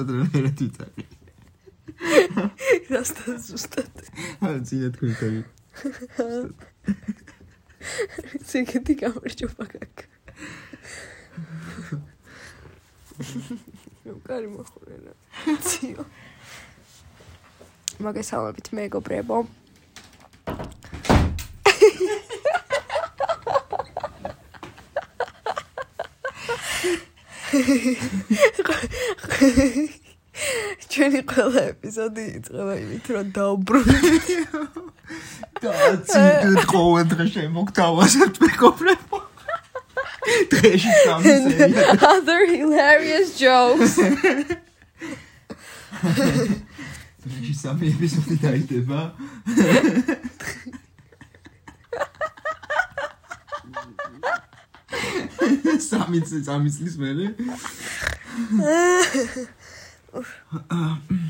ზუსტად რა რა თვითარი. რასთან ზუსტად. აა ძინა თქვენ თავი. ციგეთი გამარჯობა გაკ. ნუ კარი მოხურენა. ციო. მაგესალმებით მეგობრებო. ჩვენი ყველა ეპიზოდი იწყება იმით, რომ დაუბრუნდით. და ციგეთ ყოველ დღე შემოგთავაზებთ მეგობრებო. დღეში სამი. Other hilarious jokes. დღეში სამი ეპიზოდი დაიდება. სამი წელი სამი წლის მერე.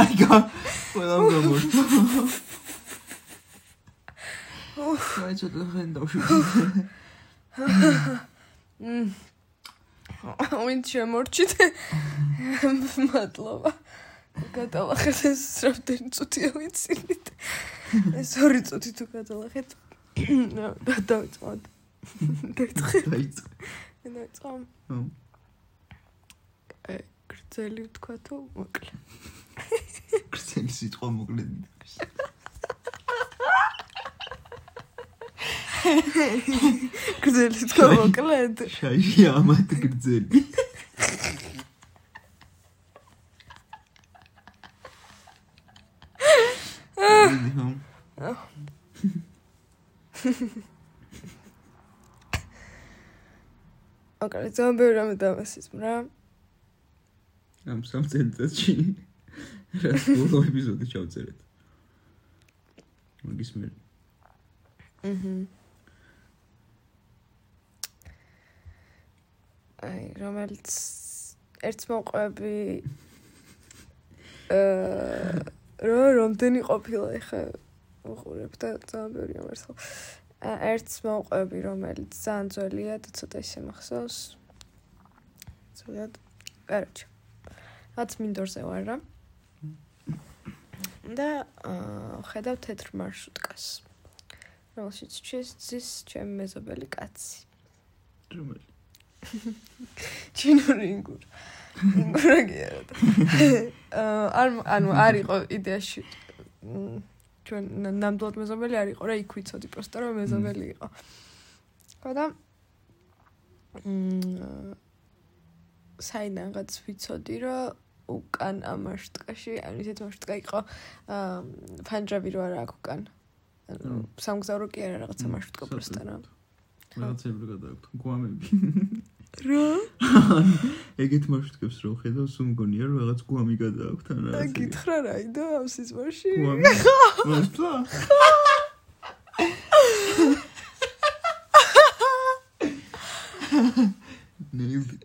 აიგო. ყველა გამორჩა. აი ცოტა ხენ დავშვი. ვინ შემორჩით? მადლობა. გადავახეთ ეს რამდენი წუთია ვიცით. ეს ორი წუთი თუ გადავახეთ. და დავიწყოთ. დაიწყე. დაიწყე. აი, გრძელი ვთქვა თუ მოკლე. სიტყვა მოკლედ. გრძელი ვთქვა მოკლედ. შაი ამათ გრძელი. ოკეი, ზომბი რამე დავასის რა. ამ სამ წელიწადში რას ბოლო ეპიზოდი ჩავწერეთ. მაგის მე აჰა. აი, რომელიც ერთ მოყვები აა რა რამდენი ყოფილა ეხა უყურებ და ძალიან ბევრია მართლა. აა, ერთ მოყვები რომელიც ძალიან ძველია და ცოტა ისე მახსოვს. ცუდად. კაროჩე. რაც მინდორზე ვარ რა. და აა ხედავ თეთრ მარშრუტკას. რომელშიც ჩეს ჩემი მეზობელი კაცი. რომელი ჩინური ინგურ. ინგურაგი არა. აა არ ანუ არ იყო იდეაში ჩვენ ნა- ნამდვილად მეზობელი არ იყო რა იქ ვიცოდი პროსტა რომ მეზობელი იყო. ხო და მ საინანღაც ვიცოდი რომ უკან ამ მარშრუტკაში ანუ ისეთ მარშრუტკა იყო აა ფანჯრები რო არა აქვს უკან. ანუ სამგზავრო კი არა რაღაცა მმ, მარშრუტკა პროსტა რა. რაღაცები გადააქვთ გვამები. რა? ეგეთ მარშრუტებს რო ხედავ, სულ მგონია რომ რაღაც გვამი გადააქვთ ან რაღაც. გითხრა რა იდა ამ სიზმარში? გვამი. მართლა? ნეილდი.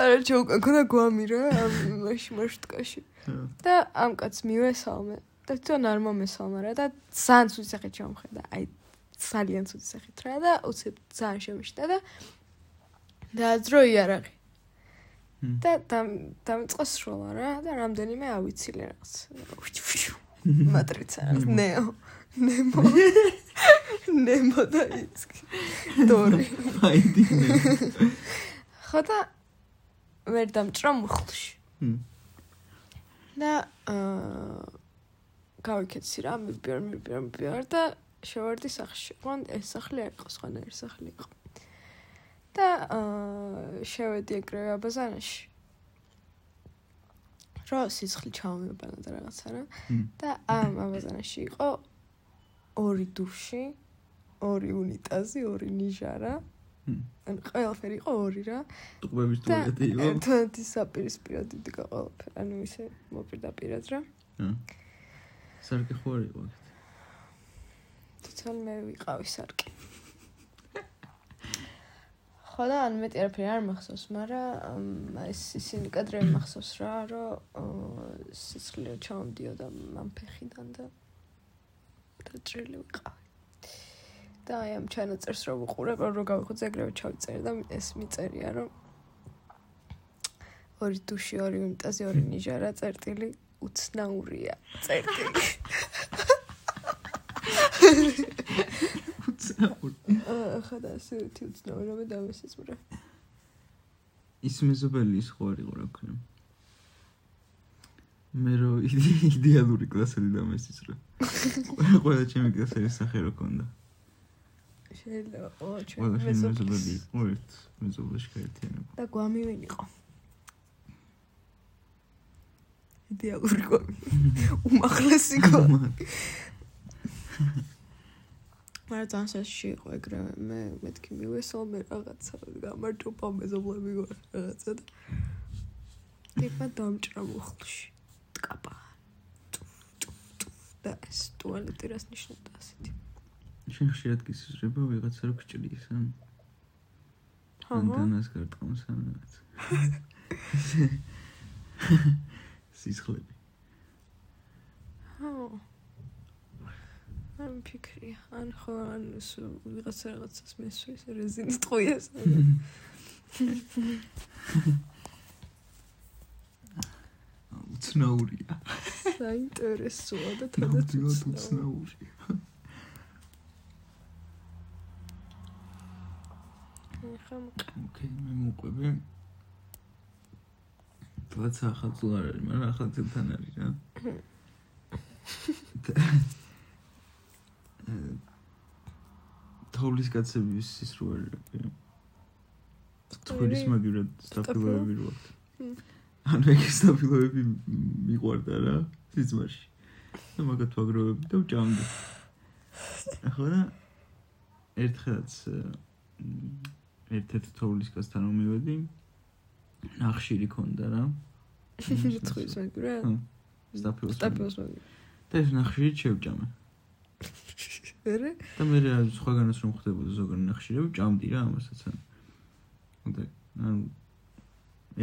არა ჯოკა ქონა გვამი რა ამ მაშინ მარშრუტკაში. და ამ კაცს მივესალმე და თვითონ არ მომესალმა რა და ძალიან ცუდი სახით ჩამხედა. აი ძალიან ცუდი სახით რა და უცებ ძალიან შემიშტა და დააძრო იარაღი. და დამიწყო სროლა რა და რამდენიმე ავიცილე რაღაც. მატრიცა რაღაც ნეო. ნემო. ნემო და იცი. დორი. აიდი. ხო და ვერ დამჭრა მუხლში. და აა გავიქეცი რა მიბიარ მიბიარ მიბიარ და შევარდი სახლში. ყან ეს სახლი არ იყო, სხვანაირი სახლი იყო. და აა შევედი ეგრევე აბაზანაში. რომ სიცხლი ჩავმებანა და რაღაცა რა. და ამ ამაზანაში იყო ორი დუში, ორი უნიტაზი, ორი ნიჟარა. მმ. ან ყველაფერი იყო ორი რა. ტყუების და ტუალეტი იყო. ერთმანეთის საპირისპიროდ იდგა ყველაფერი, ანუ ისე მოპირდაპირად რა. სარკე ხო არ იყო? თვითონ მე ვიყავი სარკე. ხო და ან მეტი არაფერი არ მახსოვს, მაგრამ ეს ისინი კადრები მახსოვს რა, რომ სიცხლე ჩავამდიოდა ამ ფეხიდან და დაჭრილი ვიყავი. და აი ამ ჩანაწერს რო ვუყურებ, რო გავიხოცე ეგრევე ჩავიწერე და ეს მიწერია, რომ ორი დუში, ორი უნიტაზი, ორი ნიჟარა, წერტილი უცნაურია. წერტილი. უცნაური. ახლა და ასე ერთი უცნაურობა დამესწრე. ის მეზობელი ის ხო არ იყო რა ქვია. მე რო იდე- იდეალური კლასელი დამესწრე. ყველა ჩემი კლასელის სახე რო ქონდა. შეიძლება ჩვენ ყველა ჩემი მეზობელი მეზობელი იყო ერთ მეზობელში გაერთიანება. და გვამი ვინ იყო? იდეალური გვამი. უმახლესი გვამი. მაგრამ ძალიან სასში იყო ეგრევე მე მეთქი მივესალ მე რაღაცა გამარჯობა მეზობლები გვარ რაღაცა და ტიპა დამჭრა მუხლში ტკაპა და ეს ტუალეტი რას ნიშნავდა ასეთი შენ ხშირად გისიზრება ვიღაცა რო გჭრის ან ან დანას გარტყამს ან რაღაც. სისხლები. ჰა ამ ფიქრია ან ხო ან ვიღაცა რაღაცას მესვრის რეზინის ტყუიას უცნაურია. საინტერესოა და თანდაც უცნაური. უცნაურია. ახლა ოკეი, მე მოყვები. თვაც ახალწულ არ არის, მაგრამ ახალწილთან არის რა. თოვლის კაცების ის რო არის თოვლის მაგივრად სტაფილოები რო აქვს. ანუ ეგ სტაფილოები მიყვარდა რა სიზმარში. და მაგათ ვაგროვები და ვჭამდი. ახლა და ერთხელაც ერთ-ერთ თოვლის კაცთან მომივედი. ნახშირი ქონდა რა. ცხვის მაგრა სტაფილოს. სტაპოს მაგრა და ეს ნახშირი შევჭამე. ვერე და მე რა სხვაგანაც რომ ხდებოდა ზოგადად ნახშირები ჭამდი რა ამასაც ან და ანუ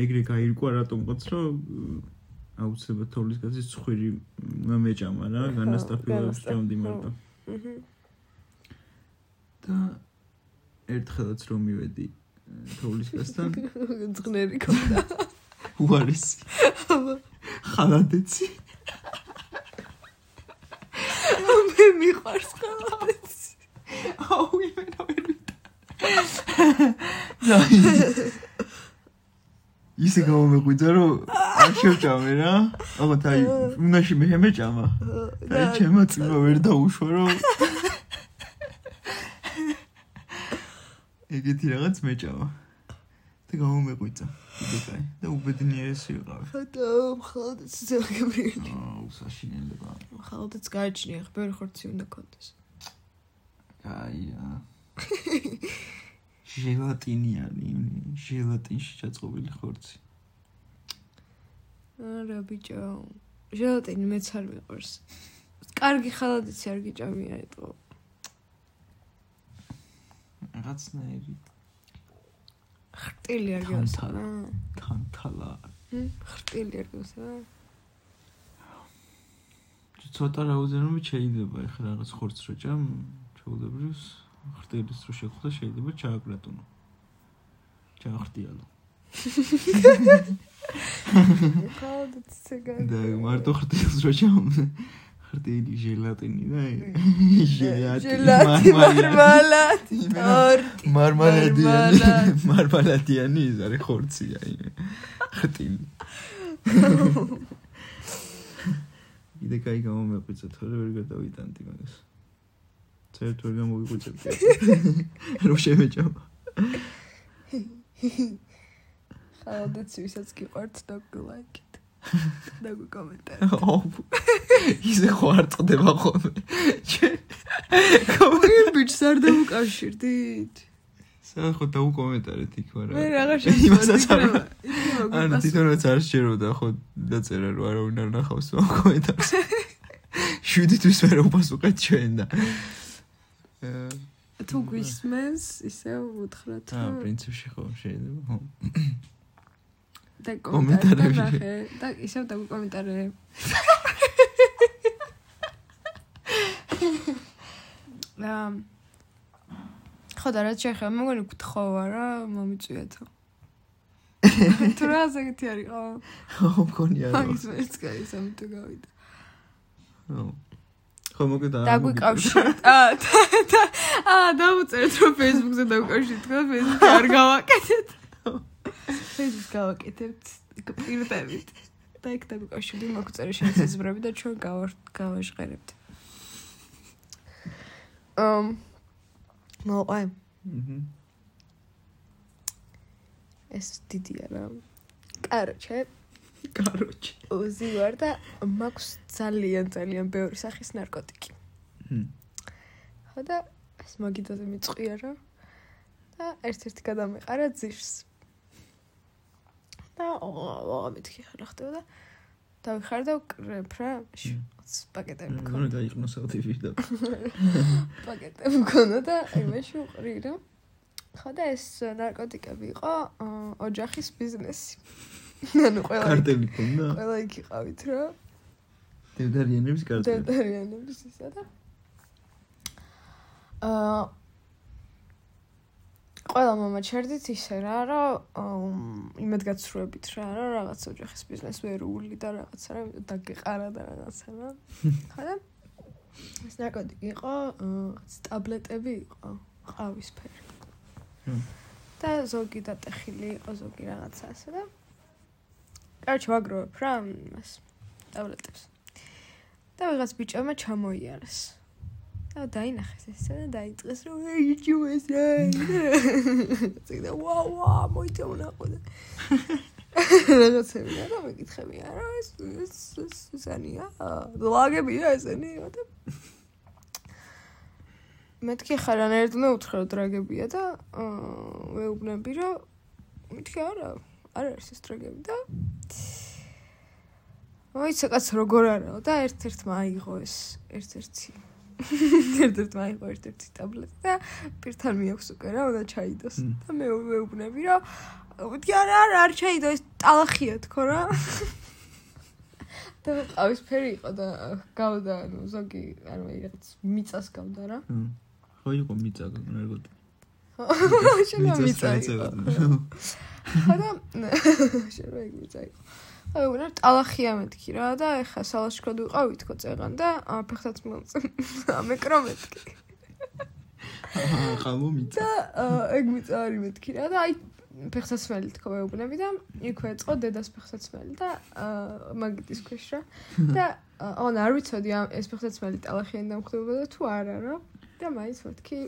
ეგრე გაირკვა რატომღაც რომ აუცილებლად თოვლის კაცის ცხვირი უნდა მეჭამა რა აჰა, განასტაფილებს განასტაფ- ჭამდი მარტო აჰა და ერთხელაც რომ მივედი ე, თოვლის კაცთან ძღნერი ქონდა. უარესი ხალადეცი. მე მიყვარს ხალხს აუ იმენა ვერ ისე გამომეყვიძა რომ არ შევჭამე რა. აღოთ აი უნაში მე მეჭამა აი ჩემო წიმა ვერ დაუშვა რომ ეგეთი რაღაც მეჭამა და გამომეყვიძა კიდე კაი და უბედნიერესი ვიყავი. ხოდა ხალხს ზოგები აუ საშინელება ხალხს გაიჩნია ხ ბევრი ხორცი უნდა კონდეს აია ჟელატინიანი ჟელატინში ჩაწყობილი ხორცი. არა ბიჭო. ჟელატინი მეც არ მიყვარს კარგი ხალხიც არ გიჭამია ეტყო რაღაცნაირი ხრტილი არ თან-თან. გიოსანა თანთალა. ხრტილი არ გიოსანა ცოტა რაოდენობით შეიძლება ეხლა რაღაც ხორცს რო ჭამ ჩაულებრივს ხტილის რო შეხვდა შეიძლება ჩააკრატუნო. ჩაახტიალო. ხალხს ცეგან და მარტო ხტილს რო ჭამ ხტილი ჟელატინი და ჟელატინი ჟელატი მარმალადი იმენა- ტორტი მარმალადიანი მარმალადი. მარმალადიანი ის არის ხორცი აი ხტილი იდე кай გამომეყვიცა თორე ვერ გადავიტანდი მაგას ცერთ ვერ გამოვიყვიჭებდი რომ შემეჭამა ხალხს ვისაც გიყვართ dog like it დაგვიკომენტარეთ. ისე ხო არ წდება ხოლმე. კომენტ ბიჭს არ დავუკავშირდით. სან ხო დაუკომენტარეთ იქ მაგრამ მე რაღაც იმასაც არ ანუ თვითონაც არ შეეროდა ხო დაწერა რომ არავინ არ ნახავს ამ კომენტარს. შვიდითვის ვერ უპასუხეთ ჩვენ და თუ გვისმენს ისე უთხრათ აა პრინციპში ხო შეიძლება ხო და კომენტარები. და ისევ და კომენტარები აა ხო და რა შეიძლება მოგონი გთხოვა რა მომიწვიეთო თუ რა ზეგეთი არისო ხო? მგონია რა ის მეც კაი სამთო გავიდა. ხო მოგედა დაგვიკავშირეთ აა აა დავუწერეთ რომ Facebook-ზე დავუკავშირეთ ხო Facebook-ი არ გავაკეთეთ Facebook-ს გავაკეთებთ პირდებით და იქ დაგვიკავშირდი მოგწერე შესაძლებლები და ჩვენ გავაშღერებთ ამ მოყვა. აჰა. ეს დიდია რა. კაროჩე. კაროჩე. უზი ვარ და მაქვს ძალიან ძალიან ბევრი სახის ნარკოტიკი. ხო და ეს მაგიდაზე მიწყვია რა. და ერთ-ერთი გადამეყარა ძირს. და აა მეთქი ხარ ხდება და დავიხარ და ვკრებ რა. პაკეტები მქონდა. ანუ დაიყნო საუთივი და პაკეტები მქონდა და იმაში უყრი რა. ხო და ეს ნარკოტიკები იყო ოჯახის ბიზნესი. ანუ ყველა კარტელი ქონდა. ყველა იქ იყავით რა. დედარიანების კარტელი. დედარიანების ისა და აა ყველა მამა ჩერდით ისე რა, რომ იმედ გაცრუებით რა, რომ რაღაც ოჯახის ბიზნეს ვერ ული და რაღაცა რა დაგეყარა და რაღაცა რა. ხოდა ეს ნაკოდი იყო, ტაბლეტები იყო, ყავისფერი. და ზოგი დატეხილი იყო ზოგი რაღაცა ასე და კარჩ ვაგროვებ რა მას ტაბლეტებს. და ვიღაც ბიჭმა ჩამოიარეს. და დაინახეს ესე და დაიწყეს რომ ეიჯი ესე წინა ვა ვა მოიწონა ყოდა რაღაცები რა მეკითხები არა ეს ეს სანია ლაგებია ესენი და მეთქი ხარან ერთმა უთხრა დრაგებია და ვეუბნები რომ მეთქი არა არ არის ეს დრაგები და მოიცა კაც როგორ არაო და ერთ-ერთმა აიღო ეს ერთ-ერთი ერთ-ერთ მაიღო ერთ-ერთი ტაბლეტი და პირთან მიაქვს უკვე რა, უნდა ჩაიდოს. და მე ვეუბნები რომ ვთქი არა არა არ ჩაიდო ეს ტალახია თქო რა. და ყავისფერი იყო და გავდა ანუ ზოგი არ რაღაც მიწას გავდა რა. ხო იყო მიწა გაგნერგოთ. შეიძლება მიწა იყო. ხო და შეიძლება მიწა იყო. აი უნდა ტალახია მეთქი რა და ეხა სალაშქროდ ვიყავი თქო წეღან და მომწე ამეკრო მეთქი აა ხამო მიწა. და ეგ მიწა არის მეთქი რა და აი ფეხსაცმელი თქო ვეუბნები და იქ ვეწყო დედას ფეხსაცმელი და მაგიტის ქვეშ რა. და ან არ ვიცოდი ეს ფეხსაცმელი ტალახიანი დამხდებოდა თუ არა რა. და მაინც ვეთქი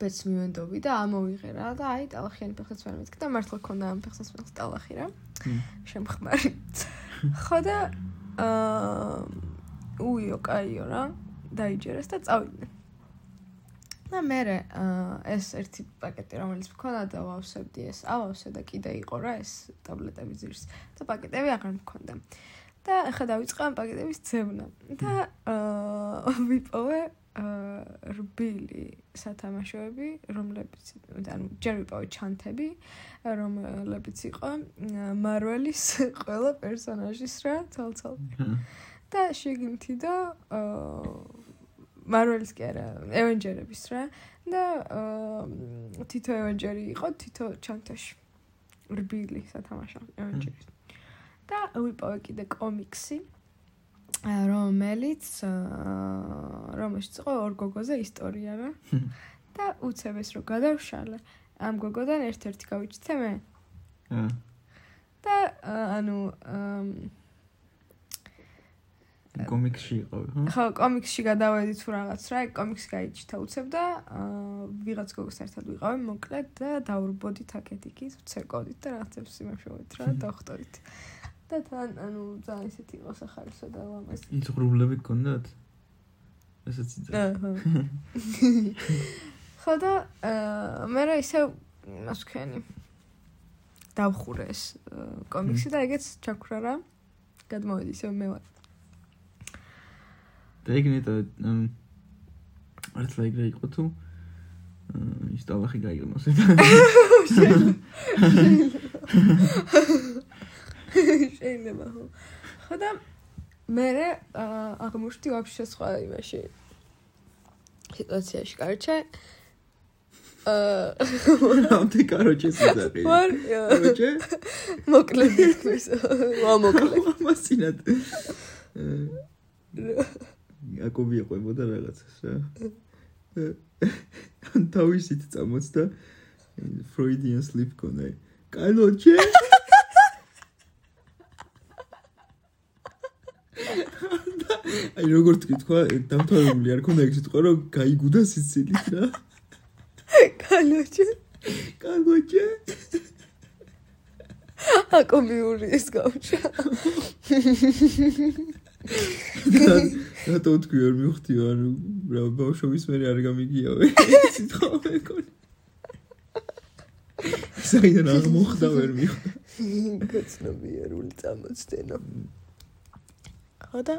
ბეც მივენდოვი და ამოვიღე რა და აი ტალახიანი ფეხსაც ვერ მეთქი და მართლა ქონდა ამ ფეხსაც ფეხს ტალახი რა. შემხმარი. ხო და აა უიო, კაიო რა. დაიჯერეს და წავიდნენ. და მე ეს ერთი პაკეტი რომელიც მქონდა და ვავსებდი ეს ავავსე და კიდე იყო რა ეს ტაბლეტები ძირს და პაკეტები აღარ მქონდა და ახლა დავიწყე ამ პაკეტების ძებნა და აა ვიპოვე რბილი სათამაშოები, რომლებიც ანუ ჯერ ვიპოვე ჩანთები, რომლებიც იყო მარველის ყველა პერსონაჟის რა, ცალ-ცალ. და შეგიმთი და მარველის კი არა, ევენჯერების რა და თითო ევენჯერი იყო თითო ჩანთაში. რბილი სათამაშო ევენჯერის. და ვიპოვე კიდე კომიქსი. რომელიც რომელშიც იყო ორ გოგოზე ისტორია რა. და უცებ ეს რო გადავშალე. ამ გოგოდან ერთ-ერთი გავიჩცე მე. და ანუ კომიქსში იყო ხო? კომიქსში გადავედი თუ რაღაც რა კომიქსი გაიჩთა უცებ და ვიღაც გოგოს ერთად ვიყავი მოკლედ და დავრბოდით აქეთ იქით ცეკოდით და რაღაცებს იმუშავეთ რა დოქტორით და თან ანუ ძალიან ისეთი იყო სახარისო და ლამაზი. ის ღრუბლები გქონდათ? ესეც იცი. ხო და აა მე რა ისე მასქენი დავხურე ეს კომიქსი და ეგეც ჩაქრა რა. გადმოვედი ისე მე ვარ. და ეგ ნეტა არც ლაიგრე იყო თუ ის ტალახი გაიგნოს და შეიძლება ხო. ხო და მე აღმოჩნდი ვაფშე სხვა იმაში სიტუაციაში, კარჩე. რამთი კაროჩე სიზარი. ვარ კაროჩე? მოკლედ ის ვამოკლე. მასინად. აკობი ეყვებოდა რაღაცას რა. ან თავისით წამოწდა Freudian sleep კონე. კაროჩე? აი როგორ თქვა, დამთავრებული არ ქონდა ეგ სიტყვა, რომ გაიგუდა სიცილით რა. კალოჩე. კაროჩე? აკომიური ის გავშა. რატო თქვი არ მივხვდი ანუ რა ბავშვობის მე არ გამიგიავე სიტყვა მეკონი საიდან არ მოხდა ვერ მივხვდი გაცნობიერული წამოწდენო. ხო და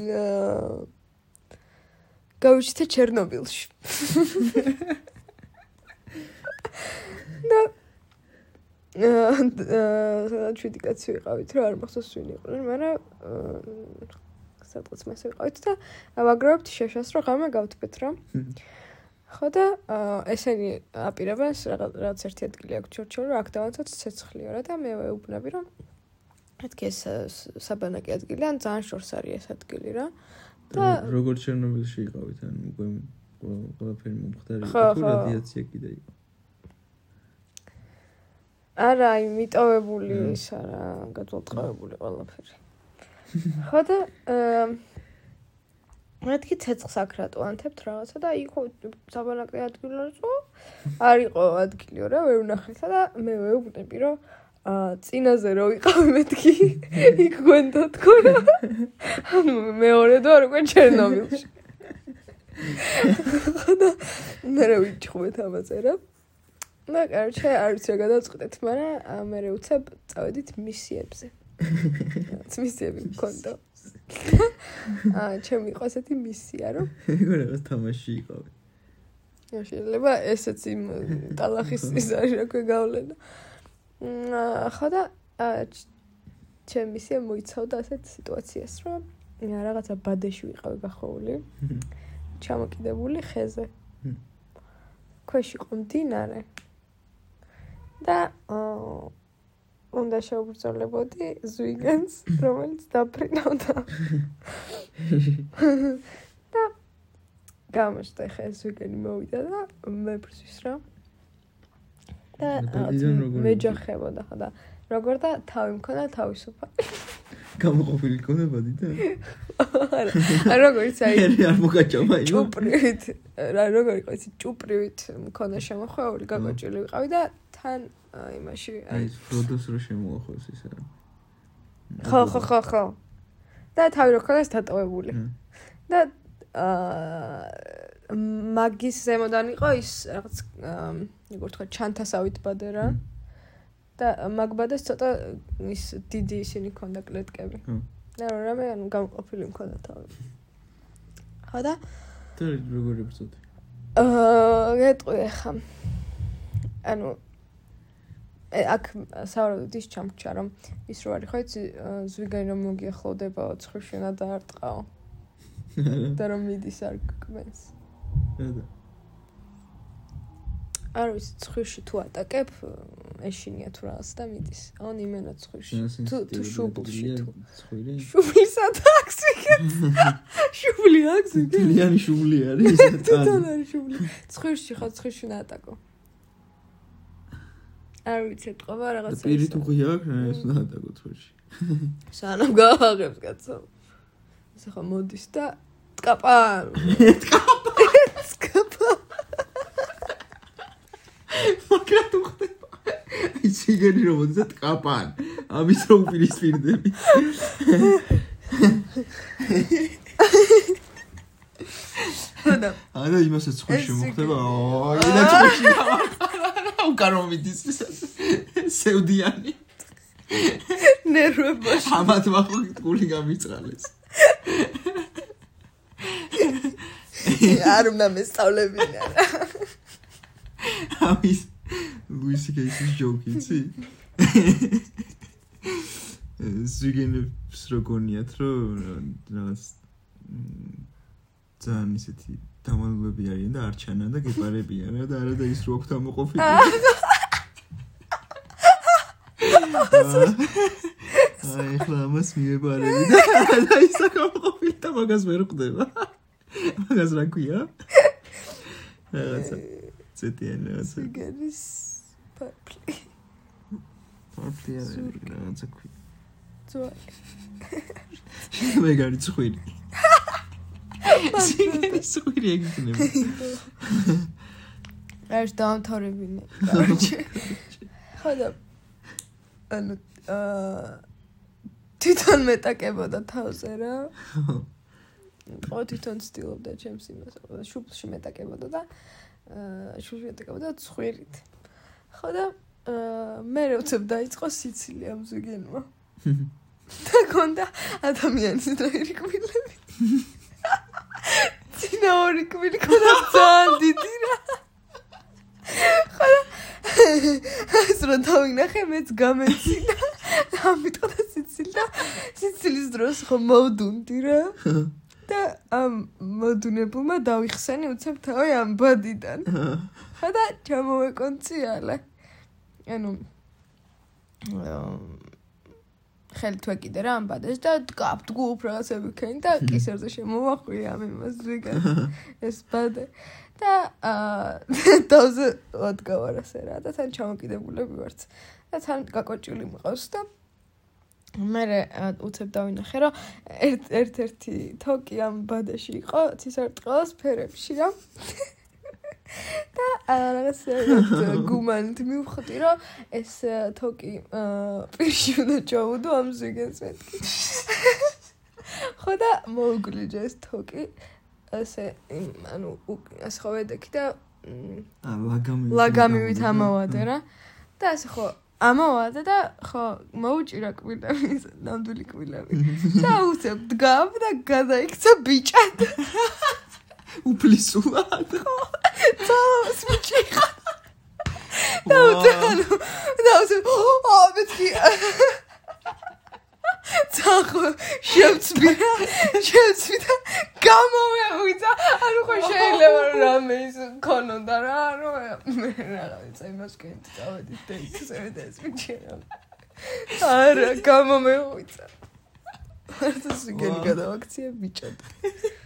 აა გავიჩიტე ჩერნობილში. და აა ჩვენი კაცი ვიყავით რა არ მახსოვს ვინ იყო მაგრამ სადღაც მას ვიყავით და ავაგროვებთ შეშას რომ ღამე გავთბეთ რა ხო და ესენი აპირებენ რაღაც ერთი ადგილი აქვს ჩორჩორი რომ აქ დავანცოთ ცეცხლიო რა და მე ვეუბნები რომ მეთქი ეს საბანაკი ადგილი ან ძალიან შორს არის ეს ადგილი რა და როგორ ჩერნობილში იყავით ან უკვე ყველაფერი მომხდარი თუ რადიაცია კიდე იყო არა, აი მიტოვებული ისა რა, გადმოწყობებული ყველაფერი. ხო და აა მეთქი ცეცხლს აქ რატო ანთებთ რაღაცა და იქ საბანაკე ადგილი არისო? არისო ადგილიო რა, ვერ ვნახეთ და მე ვეუბნები რომ წინაზე რო ვიყავი მეთქი იქ გვენდა თქო რა. ანუ მეორე და უკვე ჩერნობილში. და მე რა ვიჭხვეთ ამაზე რა. და კარჩე არ ვიცი რა გადავწყვეტეთ, მაგრამ მე უცებ წავედით მისიებზე. მისიები მქონდა. აა, ჩემი იყო ესეთი მისია, რომ ეგ რაღაც თამაში იყავი. შეიძლება ესეც იმ ტალახის ის არის რა ქვე გავლენა. აა, ხო და ჩემი მისია მოიცავდა ასეთ სიტუაციას, რომ რაღაცა ბადეში ვიყავი გახოული. ჩამოკიდებული ხეზე. ქვეშ იყო მდინარე. და უნდა შეუბრძოლებოდი ზვიგენს, რომელიც დაფრინავდა. და გამოსტე ხე ზვიგენი მოვიდა და მე ბრზის რა. და მე ჯახებოდა ხა და როგორ და თავი მქონდა თავისუფალი. გამოყოფილი კონებადი და? არა როგორიც აი არ მოგაჭამა იმ ჭუპრივით რა როგორ იყო იცი ჭუპრივით მქონდა შემოხვეული გაგოჭილი ვიყავი და თან იმაში აი ფროდოს რო შემოახოს ის არა ხო ხო ხო ხო. და თავი რო ქონდა დატოვებული და აა მაგის ზემოდან იყო ის რაღაც როგორ თქვა ჩანთასავით ბადე რა და მაგბადეს ცოტა ის დიდი ისინი ქონდა კლეტკები. და რამე ანუ გამყოფილი მქონდა თავი. ხო და და როგორი ბრძოდი? აა გეტყვი ხა. ანუ აქ საუბრობთ ის ჩამჭა რომ ის რო არის ხო იცი ზვიგანი რომ მოგიახლოვდება ცხრიშენა და არტყაო. და რომ მიდის არ გკმენს. და არ ვიცი ცხვირში თუ ატაკებ ეშინია თუ რაღაც და მიდის. აუნ იმენა ცხვირში. თუ თუ შუბლში თუ ცხვირი. შუბლისა აქვს იქ. შუბლი აქვს იქ. ლიანი შუბლი არის ეს ტანი. ტანი არის შუბლი. ცხვირში ხო ცხვირში ნატაკო. არ ვიცი ეთყობა რაღაცა. პირი თუ ღია აქვს ეს ნატაკო ცხვირში. სანამ გააღებს კაცო. ეს ხო მოდის და ტკაპა. ტკაპა. ციგენი რომ მოდი და ტკაპან. ამის რო უპირისპირდები. ანა იმასაც ხვიში ეს მოხდება. აი და ხვიში. უკარო მიდის. სევდიანი. ნერვებაში ამათ ვახო გული გამიწყალეს. არ უნდა მესწავლებინა ამის ლუისი კეისის ჯოკი იცი? ზიგენებს როგონიათ რომ რაღაც ძალიან ისეთი დამალულები არიან და არ ჩანან და გეპარებიან რა და არა და ის რო აქვს ამოყოფილი. აი ხლა მას მიებარები და და ის ამოყოფილი და მაგას ვერ ხვდება. მაგას რა ქვია? რაღაცა ცეტიან რაღაცა პარპლი პარტია რაღაცა ქვია. ძვალი მეგარი წხვირი. სიგარი წხვირი ეგიქნება. არ დამთავრებინე კაროჩე ხოდა ანუ აა თვითონ მეტაკებოდა თავზე რა ყო თვითონ ცდილობდა ჩემს იმას შუბლში მეტაკებოდა და აა შუბლში მეტაკებოდა ცხვირით ხოდა აა მე როცა დაიწყო სიცილი ამ ზიგენმა და კონდა ადამიანის დროირი კბილები. ძინა ორი კბილი კონდა ძალიან დიდი რა. ეს რო დავინახე მეც გამეცინა ამიტომ და სიცილი და სიცილის დროს ხო მოვდუნდი რა. და ამ მოდუნებულმა დავიხსენი უცებ თავი ამ ბადიდან. ხა და ჩამოვეკონციალე ანუ ხელი თუ ეკიდე რა ამ ბადეს და დგავ დგუფ რაღაცები ქენი და კისერზე შემოვახვია ამ იმას ზიგან ეს ბადე. და აა დავზე ოდგავარ ასე რა და თან ჩამოკიდებულები ვარც და თან გაკოჭული მყავს და მე უცებ დავინახე რომ ერთ ერთ-ერთი თოკი ამ ბადეში იყო ცისარტყელას ფერებში რა და რაღაც გუმანით მივხვდი რომ ეს თოკი პირში უნდა ჩავუდო ამ ზიგენს მეთქი ხო და მოუგლიჯა ეს თოკი ასე ანუ ასე ხო ვედექი და მ, ა ლაგამი ლაგამივით ამოვადე რა. და ასე ხო ამოვადე და ხო მოუჭირა კბილები ნამდვილი კბილები და უცებ დგავ და გადაიქცა ბიჭად უფლისულად წავს ბიჭი ხა და ანუ და უცებ ო მეთქი. წახო შევწვი რა შევწვი და გამოვეღვიძა ანუ ხო შეიძლება რომ რამე ის ქონოდა რა რომ მე რაღაცა იმას კენთ წავედი დეიქზე და ეს ბიჭი რა არა გამომეღვიძა ეს გენი ვა. გადავაქციე ბიჭად ვა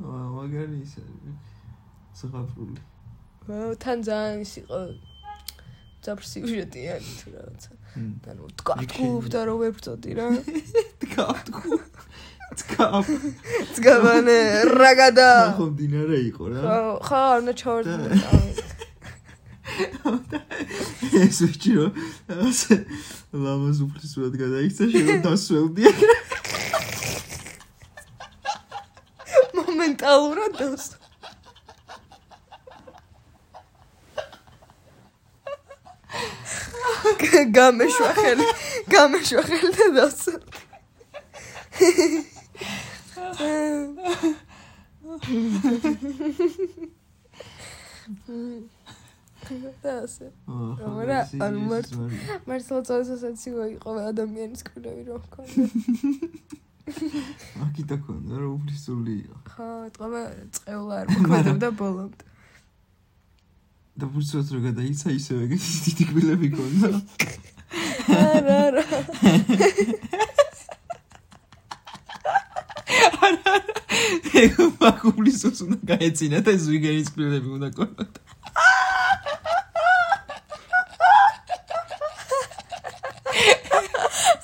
მაგარი ის ზღაპრული. თან ძალიან ის იყო ძაფრსიუჟეტიანი თუ რაღაცა. ანუ თქვა თქვა და რო ვებწოდი რა. დგავ დგავ ძგავანე რაგადა ხო დინარე იყო რა. ხო ხო უნდა ჩავარდნე ეს ვიჭი რომ ლამაზ უფლისურად გადაიქცა შეიძლება დასველდია მომენტალურად დას გამეშვა ხელი გამეშვა ხელი და დას და ასე რა, ანუ მართ- მართლა წავსაცაცივო იყო ადამიანის კბილები რომ ჰქონდა აკიდა ქონდა რა უფლისული იყო. ხო ეთყობა წეულა არ მოქმედებდა ბოლომდე და ფურცოთ რო გადაიცა ისევ ეგეთი დიდი კბილები ქონდა. არა არა ეგ მაგუბლისოს უნდა გაეცინა და ზვიგერის კბილები უნდა ქონოდა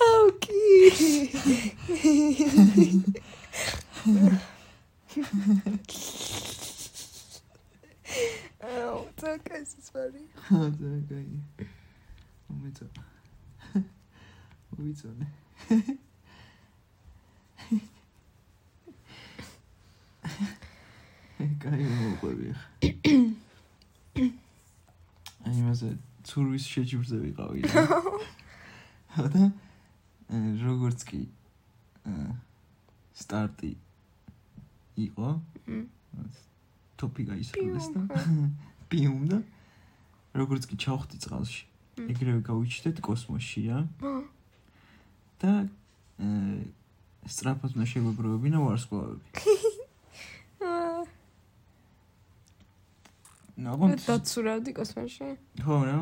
აუკი აუ წაკას ის ვარი ხა და გაი. მომეწო. უიწონე. გაი მოყვები ხა. აი მასე ცურვის შეჯიბრზე ვიყავი. და როგორც კი სტარტი იყო. ტოპი გაისრულეს და პიუმ და როგორც კი ჩავხდი წყალში. ეგრევე გავიჩნდეთ კოსმოსში რა. და სტრაფად უნდა შეგვებროვებინა ვარსკვლავები. ნაგონ დაცურავდი კოსმოსში? ხო, რა.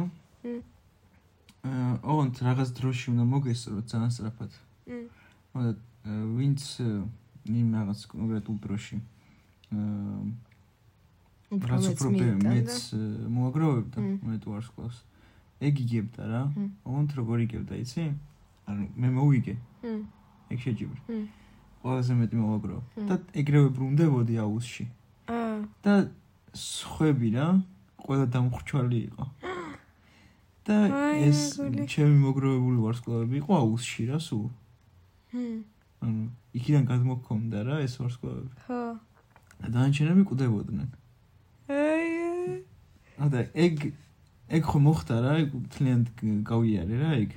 აა, ოღონდ რაღაც დროში უნდა მოგესწრო ძალიან სწრაფად. მ. მოდი, ვინც იმ რაღაც კონკრეტულ დროში აა რაც უფრო მეც მოაგროვებდა მე თუ არს ყავს. ეგ იგებდა რა. ოღონდ როგორ იგებდა, იცი? ანუ მე მოვიგე. მ. ეგ შეჯიბრი. მ. ყველაზე მეტი მოაგროვ. და ეგრევე ბრუნდებოდი აუზში. აა. და სხვები რა ყველა დამხრჩვალი იყო და ეს ჩემი მოგროვებული ვარსკვლავები იყო აუზში რა სულ? ჰმ. ანუ იქიდან გადმოქონდა რა ეს ვარსკვლავები? ხო და დანჩენები კვდებოდნენ აი ადა ეგ ეგ ხო მოხდა რა ეგ თლიანად გავიარე რა ეგ.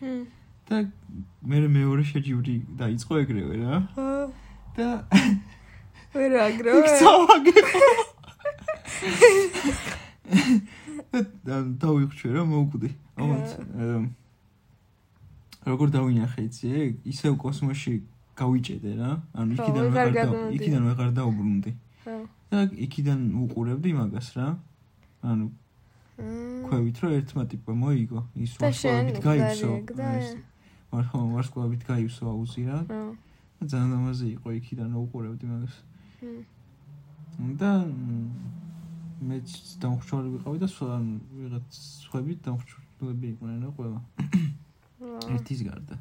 და მე მეორე შეჯიბრი დაიწყო ეგრევე რა. ხო და ვერ აგროვე. იქ წავაგებ და დავიხვჩე რა მოუკვდი. ამათ როგორ დავინახე იცი ეგ ისევ კოსმოსში გავიჭედე რა. ანუ იქიდან ვეღარ და იქიდან ვეღარ დაუბრუნდი. და იქიდან უყურებდი მაგას რა. ანუ ქვევით რომ ერთმა ტიპა მოიგო ის ვარსკვლავით გაივსო. ვარხო ვარსკვლავით გაივსო აუზი რა. და ძალიან ამაზე იყო იქიდან უყურებდი მაგას. და მეც დამხრჩოლი ვიყავი და ვიღაც სხვები დამხრჩოლები იყვნენ რა ყველა. ერთის გარდა.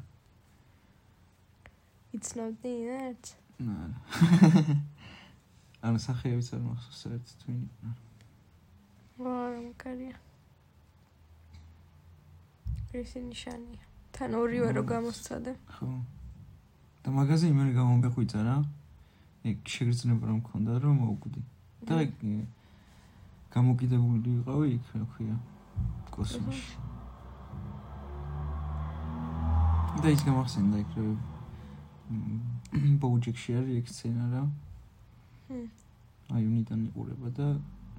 It's not the net. ნა. ანუ სახეებიც არ მახსოვს ერთ თვინი. ვარ მკარია. ეს ნიშანია. თან ორივე რო გამოსცადე. ხო. და მაგაზე იმენი გამომეხვიცა რა. ეგ შეგრძნება რომ მქონდა რომ მოუკვდი. და გამოკიდებული ვიყავი იქ, რა ქვია, კოსმოსში. და ის გამახსენდა იქ, რომ ბოუჯექში არის ეგ სცენა რა. ჰმ. აი უნიდან იყურება და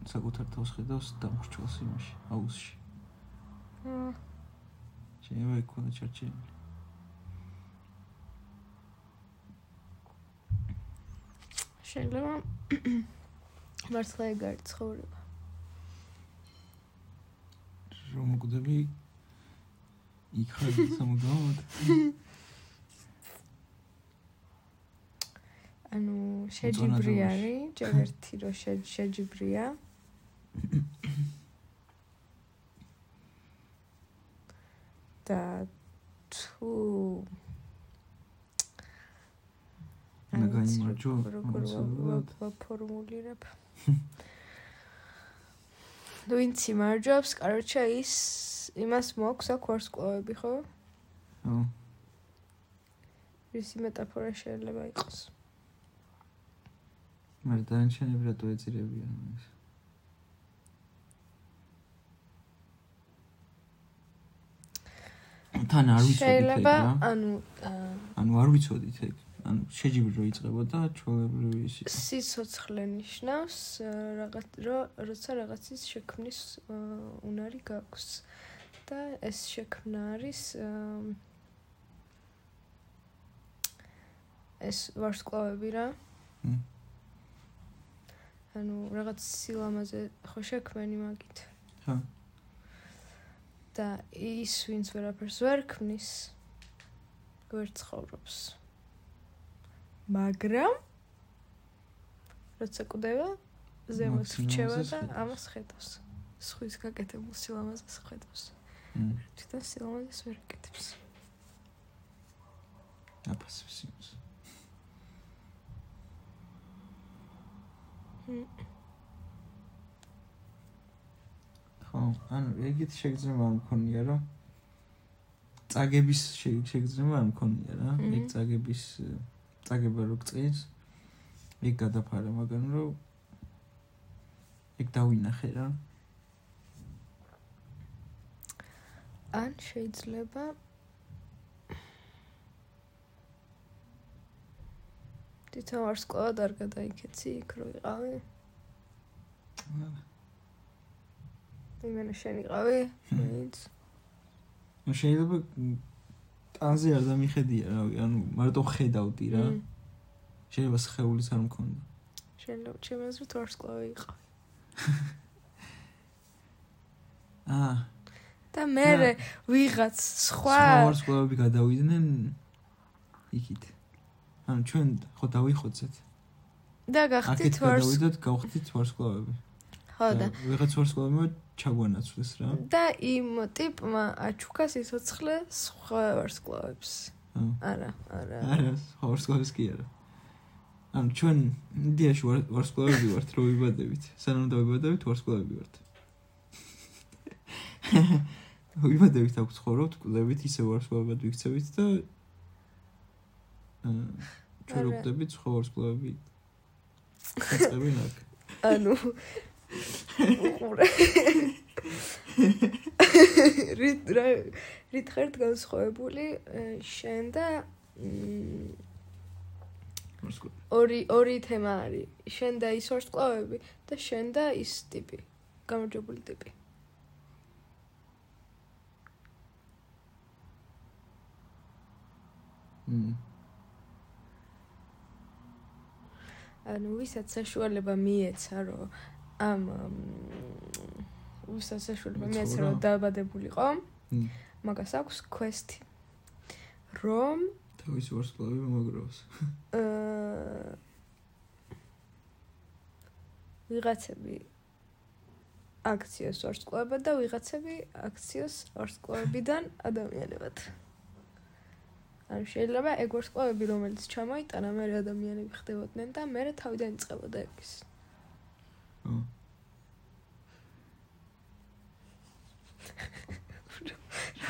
საკუთარ თავს ხედავს დამხრჩოლს იმაში, აუზში. ჰმ. შეიძლება იქ უნდა ჩარჩენილი. შეიძლება მართლა ეგ არის ცხოვრება. რომ მკვდები იქ ხარ სამუდამოდ. ანუ შეჯიბრი არის ჯერ ერთი რო შეჯიბრია. და თუ ანუ გამარჯო როგორ ფორმულირებ ვინც იმარჯვებს, კაროჩა ის იმას მოაქვს აქ ვარსკვლავები, ხო? ხო. ის მეტაფორა შეიძლება იყოს. მაგრამ დანიშნები რატო ეწირებიან ეს? თან არ ვიცოდი. შეიძლება, ანუ ანუ არ ვიცოდით ეგ. ანუ შეჯიბრი რო იწება ჩვეულებრივი ის სიცოცხლე ნიშნავს რაღაც რო როცა რაღაცის შექმნის უნარი გაქვს. და ეს შექმნა არის ეს ვარსკვლავები რა. ანუ რაღაც სილამაზე ხო შექმენი მაგით. ხა და ის ვინც ვერაფერს ვერ ქმნის ვერ ცხოვრობს მაგრამ როცა კვდება ზემოთ რჩევა და ამას ხედავს. სხვის გაკეთებულ სილამაზეს ხედავს. თვითონ სილამაზეს ვერ აკეთებს. აფასებს იმას. ხო, ანუ ეგეთი შეგრძნება არ მქონია, რომ წაგების შე- შეგრძნება არ მქონია რა. ეგ წაგების წაგება რო გწის, ეგ გადაფარა, მაგრამ რო ეგ დავინახე რა. ან შეიძლება თვითონ ვარსკვლავად არ გადაიქეცი იქ რო იყავი? იმენა შენ იყავი? შეიძლება ტანზე არ დამიხედია რავი, ანუ მარტო ხედავდი რა. შეიძლება სხეულიც არ მქონდა. შეიძლება ჩემი აზრით ვარსკვლავი იყავი. აა, და მე ვიღაც სხვა ვარსკვლავები გადავიდნენ იქით. ანუ ჩვენ ხო დავიხოცეთ. და გახდით ვარს გადავიდოთ, გავხდით ვარსკვლავები. ხო და ვიღაც ვარსკვლავებმა ჩაგვანაცვლეს რა. და იმ ტიპმა აჩუქა სიცოცხლე სხვა ვარსკვლავებს. არა, არა. არა, სხვა ვარსკვლავებს კი არა. ანუ ჩვენ ინდიაში ვარ- ვარსკვლავები ვართ, რო ვიბადებით. სანამ დავიბადებით, ვარსკვლავები ვართ. ვიბადებით აქ ცხოვრობთ, კლდებით, ისე ვარსკვლავებად ვიქცევით და ჩვენ რო ვკვდებით, სხვა ვარსკვლავები იწებენ აქ. ანუ უყურე. რით რა რით ხართ განსხვავებული შენ და მ, ორი ორი თემა არის. შენ და ის ვარსკვლავები და შენ და ის ტიპი. გამარჯვებული ტიპი. მმ. ანუ ვისაც საშუალება მიეცა, რომ ამ მ, ვისაც საშუალება მიეცა, რომ მმ. მაგას აქვს quest რომ თავის ვარსკვლავები მომაგროვოს. აა ვიღაცები აქციას ვარსკვლავებად და ვიღაცები აქციას ვარსკვლავებიდან ადამიანებად. ანუ შეიძლება ეგ ვარსკვლავები რომელიც ჩამოიტანა მე ადამიანები ხდებოდნენ და მე თავიდან იწყებოდა ეგის. ხო.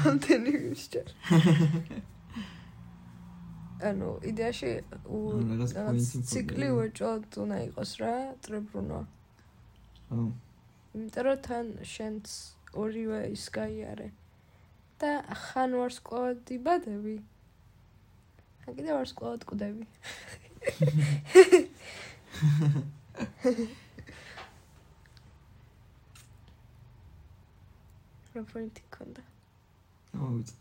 რამდენი ვისჯერ. ანუ იდეაში ციკლი უეჭოდ უნდა იყოს რა, წრებრუნვა. ხო. იმიტომ რომ თან შენც ორივე ის გაიარე. და ხან ვარსკვლავად იბადები. ხან კიდე ვარსკვლავად კვდები. რა პოინტი ქონდა? მოვიწყ.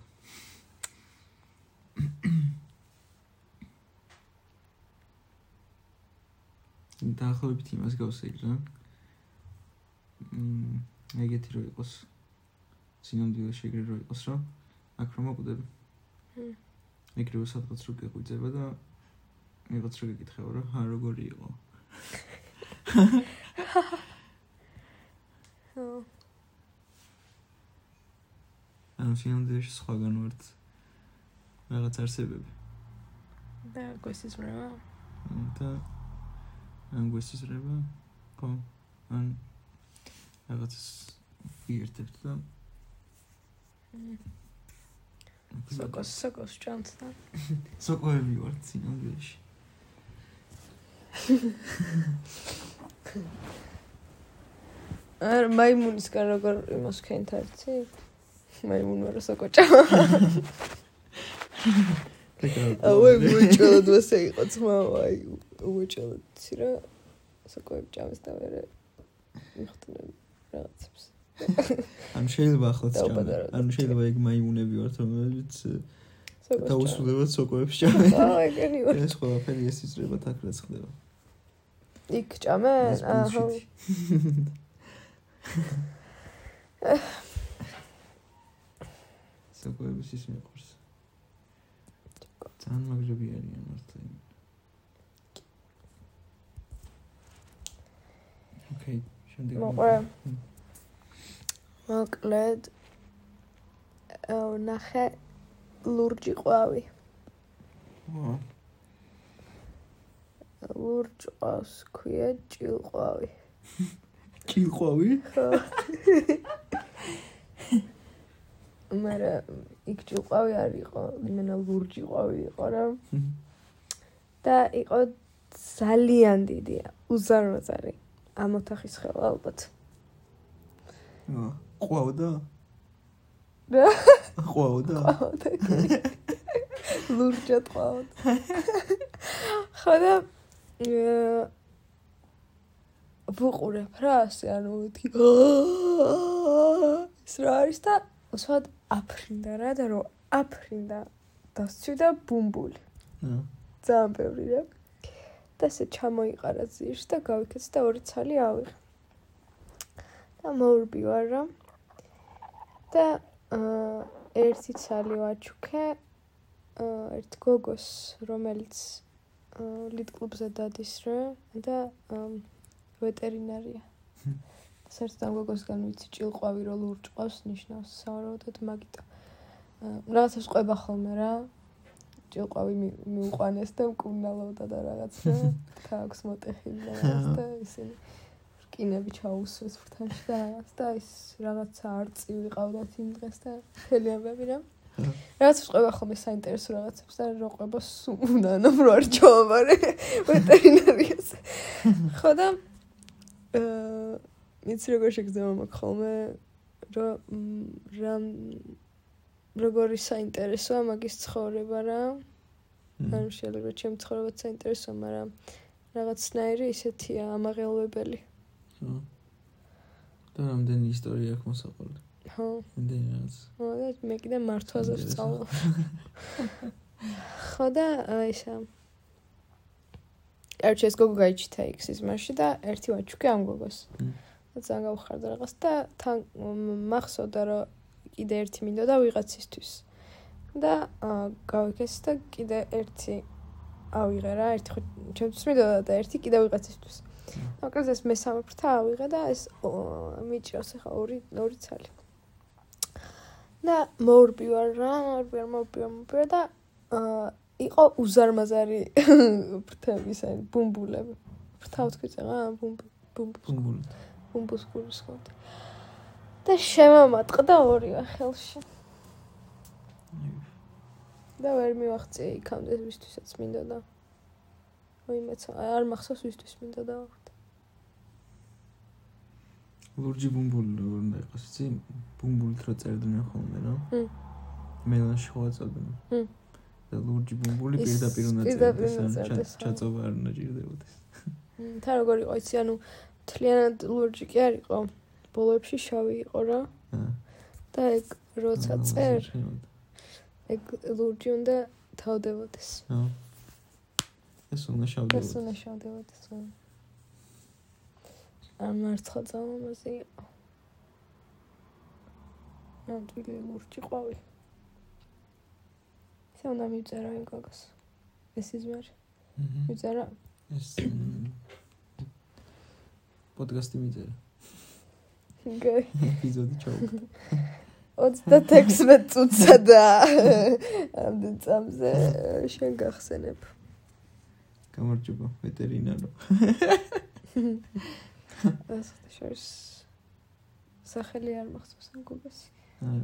დაახლოებით იმას გავსეირ რა. მმ, ეგეთი რო იყოს. სინამდვილე შეგრე რო იყოს რა. აქ რომ მოკვდები. მმ. ეგრევე სადღაც რო გეღვიძება და ვიღაც რო გეკითხება რა, ჰა როგორი იყო? ხო. ანუ სინამდვილეში სხვაგან ვართ რაღაც არსებები. და გვესიზმრება? და ან გვესიზრება ხო ან რაღაც ვიერთებთ და სოკოს სოკოს ჭამთ და სოკოები ვართ სინამდვილეში არ მაიმუნისგან როგორ იმას ქენთ არცი? მაიმუნმა რო სოკო ჭამა. აუე გუჭოლოდ მასე იყო ძმა, აი უჭოლოდ იცი რა სოკოები ჭამეს და მე მიხდნენ რაღაცებს. ან შეიძლება ახლაც ჭამე ან შეიძლება ეგ მაიმუნები ვართ ჭამა. დაუსრულებლად სოკოებს ჭამენ აა ეგენი ვარ. ეს ყველაფერი ეს იზრება თაქ რაც ხდება იქ ჭამენ? ეს აჰა. სოკოების ის მიყვარს ძალიან მაგრები არიან მართლა ოკეი შემდეგ მოყრე. მოკლედ აა, ნახე ლურჯი ყვავი. ო, ლურჯ ყავს ქვია ჭილყვავი. ჭილყვავი? ხო. მარა იქ ჭილყვავი არ იყო, იმენა ლურჯი ყვავი იყო რა. და იყო ძალიან დიდი, უზარმაზარი. ამ ოთახის ხელა ალბათ. ყვავდა? რა? ყვავდა? ყვავდა. ლურჯად ყვავდა. ხო და ვუყურებ რა ასე ანუ თი ეს რა არის და უსვად აფრინდა რა და რომ აფრინდა და ბუმბული. აა ძალიან ბევრი რა. და ესე ჩამოიყარა ძირს და გავიქეცი და ორი ცალი ავიღე. და მოურბივარ რა. და აა ერთი ცალი ვაჩუქე აა ერთ გოგოს რომელიც ლიტკლუბზე დადის რა და ვეტერინარია. საერთოდ გოგოსგან ვიცი ჭილყვავი რო ლურჭყავს ნიშნავს სავარაუდოდ მაგიტო. რაღაცას ყვება ხოლმე რა. ჭილყვავი მიუყვანეს და მკურნალობდა და რაღაცა თავს მოტეხილი და რაღაც და ისინი რკინები ჩაუსვეს ფრთანში და რაღაც და ის რაღაცა არწი ვიყავდათ იმ დღეს და ხელიებები რა. რაღაც ყვება ხოლმე საინტერესო რაღაცებს და რო სულ ანუ რო არ ჩავაბარე ვეტერინარიას. ხო და აა იცი როგორ შეგძება მაგ ხოლმე რომ რამ როგორი საინტერესოა მაგის ცხოვრება რა? ანუ შეიძლება ჩემ ცხოვრებაც საინტერესოა მაგრამ რაღაცნაირი ისეთია ამაღელვებელი. ხო. და რამდენი ისტორია აქვს მოსაყოლი ხო იმდენი რაღაც? ხო და მე კიდე მართვაზე ვსწავლობ ხო და ისა. კარჩე ეს გოგო გაიჩიტა იქ სიზმარში და ერთი ვაჩუკი ამ გოგოს. და ძალიან გავხარდა რაღაც და თან მახსოვდა რომ კიდე ერთი მინდოდა ვიღაცისთვის. და გავიქეს და კიდე ერთი ავიღე რა ერთი ხო ჩემთვის მინდოდა და ერთი კიდე ვიღაცისთვის. აკაც ეს მესამე ფრთა ავიღე და ეს მიჭროს ახლა ორი ორი ცალი. და მოურბივარ რა მოურბივარ მოურბივარ და აა იყო უზარმაზარი ფრთების აი ბუმბულები. ფრთა ვთქვი წაღა ბუმბ ბუმბ ბუმბუს გულის ხოთ. და შემომატყდა ორივე ხელში. და ვერ მივახცე იქამდე ვისთვისაც მინდა და ოიმეც არ მახსოვს ვისთვის მინდა და ლურჯი ბუმბული როგორ უნდა იყოს იცი? ბუმბულით რო წერდნენ ხოლმე რა? ჰმ. მელანში ხო აწოდნენ ჰმ. და ლურჯი ბუმბული პირდაპირ უნდა წერდეს ჩაწობა არ უნდა ჭირდებოდეს. თან როგორ იყო იცი ანუ თლიანად ლურჯი კი არ იყო. ბოლოებში შავი იყო რა. და ეგ როცა წერ ეგ ლურჯი უნდა თავდებოდეს ეს უნდა შავდებოდეს ეს უნდა შავდებოდეს ამ მარცხა წამომაზე იყო. ნამდვილი ლურჯი ყვავი. ესე უნდა მიწერა იმ გოგოს. ეს იზმარ. აჰა. მიწერა. ეს პოდკასტი მიწერა. გე. ეპიზოდი ჩაუყდა. 36 წუთსა და ამდენ წამზე შენ გახსენებ. გამარჯობა, ვეტერინარო. ეს შეიძლება სახელი არ მახსოვს ამ გოგოს. არა,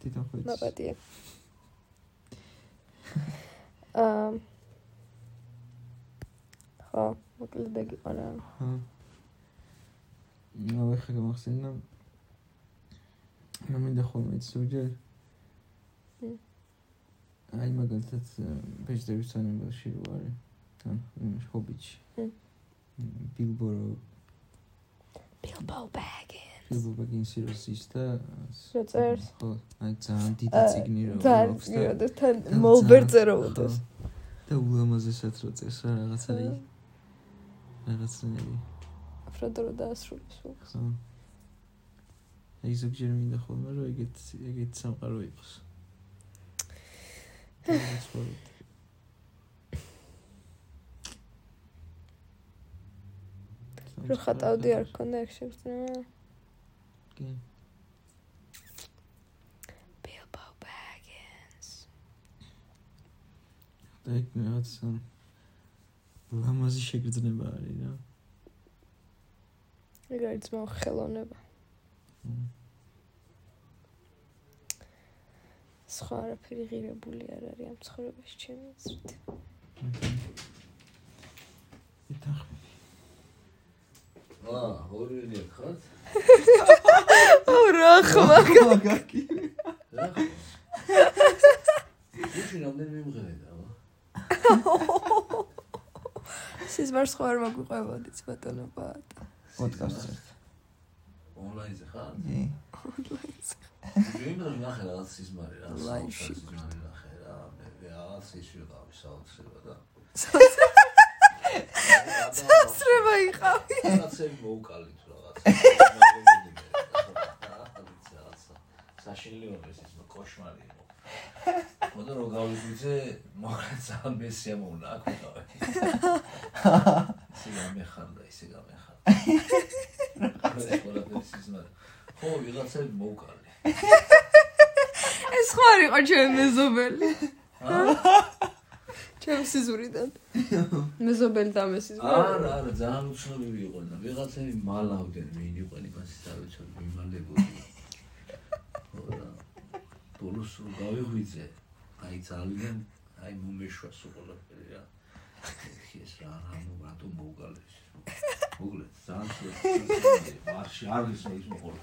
თვითონ ხო იცი. ნაპატია. აა ხო, მოკლედ ეგ იყო რა. ჰა. ახლა გამახსენდა. მე მინდა ხოლმე ზოგჯერ აი მაგალითად ვეჯიტების თანამედროვე ვარ. თან ჰობიჩი. ბილბორო ბილბო ბაგინს. ბილბო ბაგინს ის და შეწერს. ხო, აი ძალიან დიდი ციგნი რა. ძალიან და თან მოლბერტზე რო უთოს. და ულამაზესად რო წერს რა რაღაცა აი რაღაცნაირი. ფროდო რო დაასრულებს უკვე. ხო. აი ზოგჯერ მინდა ხოლმე რომ ეგეთ ეგეთ სამყარო იყოს. რო ხატავდი არ ქონდა ეგ შეგრძნება. კი. Bilbo Baggins. და ეგ რაღაც ლამაზი შეგრძნება არის რა. ეგ არის ძმაო ხელოვნება. სხვა არაფერი ღირებული არ არის ამ ცხოვრებაში ჩემი აზრით. ითახმები. აა, ორინი ხარ? აუ რა ხმა. მაგაკი. რა? ის ნამდვილად მიმღერე და. სიზმარ სხვა არ მაგვიყვებოდით ბატონო ბატა. პოდკასტზე. ონლაინზე ხარ? ი. იმდენ ნახე რაღაც სიზმარი რა. Live-ში. სიზმარი ნახე რა. მე რაღაც ის ვიყავი საოცრება და. სასრება იყავი. რაღაცები მოუკალით რაღაც. საშინლიური ის კოშმარი იყო. მოდი რომ გავიგვიძე, მაგრამ ძალიან მესია მოუნა აქ ვიყავი. ისე გამეხარდა, ისე გამეხარდა. ყველაფერი სიზმარი. ხო, ვიღაცები მოუკალი. ეს ხო არ იყო ჩემი მეზობელი. ჩემი სიზურიდან. მეზობელი და მესიზური. არა, არა, ძალიან უცნობი იყო და ვიღაცები მალავდნენ, მიიღონ იმას და ვიცოდი მიმალებოდი. ხო და ბოლოს რო გავიღვიძე, აი ძალიან აი მომეშვა სულ ყველაფერი რა. ეს რა რა ნუ რატო მოუგალეს. მოგლეთ, ძალიან სულ მარში არის ის მოყოლა.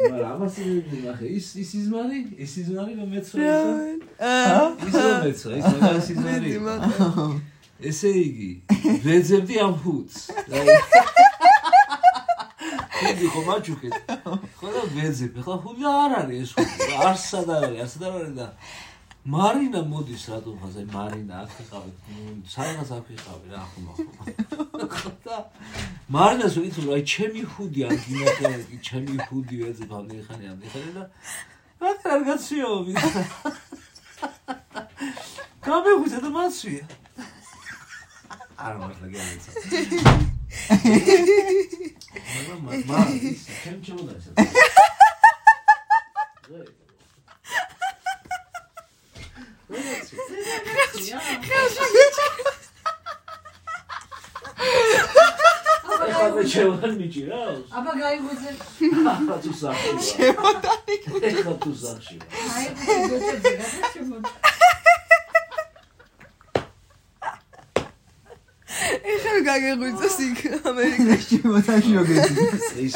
მაგრამ ამას იმედი ნახე, ის ის იზმარი, ის იზმარი რომ მეცხრე აა ის რომ მეცხრე, ის იზმარი. მედი მატა. ესე იგი, ვეძებდი ამ ფუთს. ხუდი ხო მაჩუქეთ. ხო და ვეძებ. ხა ხუდი არ არის ეს ხუდი. არ სადავარი, არ სადავარი და მარინა მოდის რატომ აი მარინა აქ იყავი. საერთოდ აქ იყავი რა ხომ ხო და მარინას ვიცი აი ჩემი ხუდი არ გინახე, ჩემი ხუდი ვეძებ ამ ხანი ამ ხანი და რა კარგაციო ვიცი. გამეღვიძე და მასვია. არ მართლა გეაიცა. მაგრამ მა ის ჩემ ჩემოდა ეს. აბა ჩემთან მიჭირავს? აბა გაიგვიძე. აბა თუ სახში. ჩემთან ეხლა თუ სახში. აი, გოჭებზე გადაჩემოთ. ეხლა გაგეღვიძოს იქ ამერიკაში. შემოთაში როგეცი.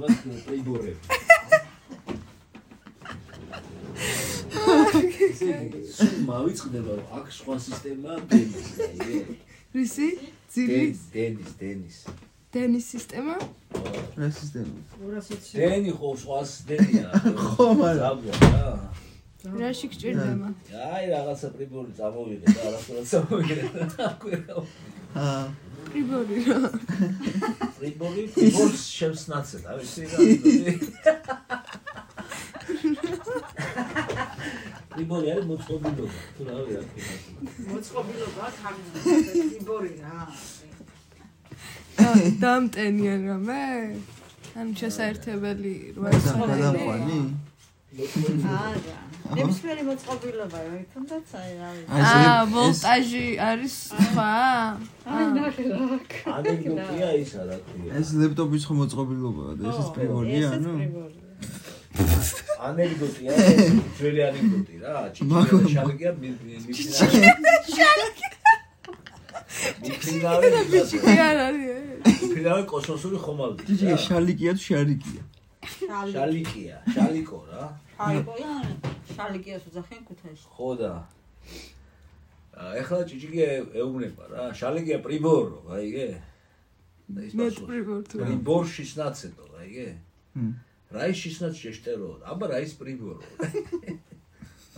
ვარ პრიბორები. სულ მავიწყდება რომ აქ სხვა სისტემაა დენის აი რისი? ძირის დენის დენის დენის სისტემა? რა სისტემა? 220. დენი ხო სხვა სისტემაა ხო, მაგრამ. რა რაში გჭირდება? აი რაღაცა პრიბორი წამოვიღე და არასდროს წამოვიღე და აკვირა აა პრიბორი რა. პრიბორი პრიბორს შემსნაცეთ აი ვიცი რა პრიბორი არის მოწყობილობა თუ რა ვიცი აქ მოწყობილობა თან გიბორი რა. დამტენიან რამე? ან შესაერთებელი როა გადაყვანი? არა. ნებისმიერი მოწყობილობა რა თუნდაც აი რა ვიცი. აა ეს ვოლტაჟი არის სხვა? აი ნახე რა. ანეკდოტია ისა რა ქვია ეს ლეპტოპის ხო მოწყობილობაა და ესეც პრიბორია, ანუ ანეკდოტია ეს ძველი ანეკდოტი რა ჭიჭი შალიკია მიფრინავე ბიჭი არ არის. მიფრინავე კოსმოსური ხომალდი ჯიჯი შალიკია თუ შარიკია? შალიკია შალიკო რა. აი, შალიკიას უძახიან ქუთაისში. ხო და. აა, ეხლა ჭიჭიკი ეუბნება რა. შალიკია პრიბორო აიგე და ის მე პასუხი. პრიბორ თუ. პრიბორ 16 აიგე ჰმ. რაი 16 შეშტერო აბა რაის პრიბორო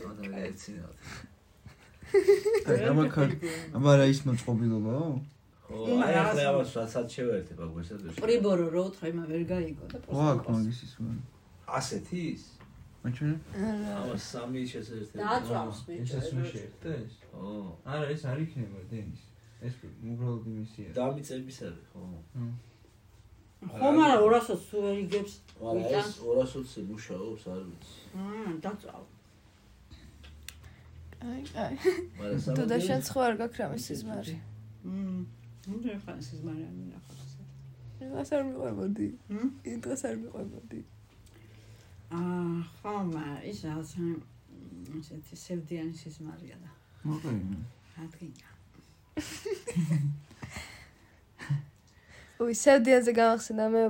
რა და მე ეცინა და გამაქარ აბა რა ის მოწყობილობაო? აი ამას რასაც შევერთებ აქ ვესადოში პრიბორო რო უთხრა იმა ვერ გაიგო და ხო აქ მაგის ის ასეთი ის? მაჩვენე? ამას სამი შესაძლებელი დააწვავს მე. შეერთდა ეს? ო. არა ეს არ იქნება დენის. ეს უბრალოდ იმისია. დამიწების არის ხო. ხო, მაგრამ 200 სულ ვერ იგებს. მაგრამ ეს 220 მუშაობს არ ვიცი. მმ, დაწვავ. აი აი მაგრამ თუ და საბადოები- შენ ხო არ გაქვს რამე სიზმარი მმ ნუ ხან ეს მარი არ მინახავს დღეს არ მიყვებოდი დღეს არ მიყვებოდი აა ხო მაგრამ ის რაღაც ესეთი სევდიანი სიზმარია და მოყევი ადგინა. უი სევდიანზე გამახსენდა მე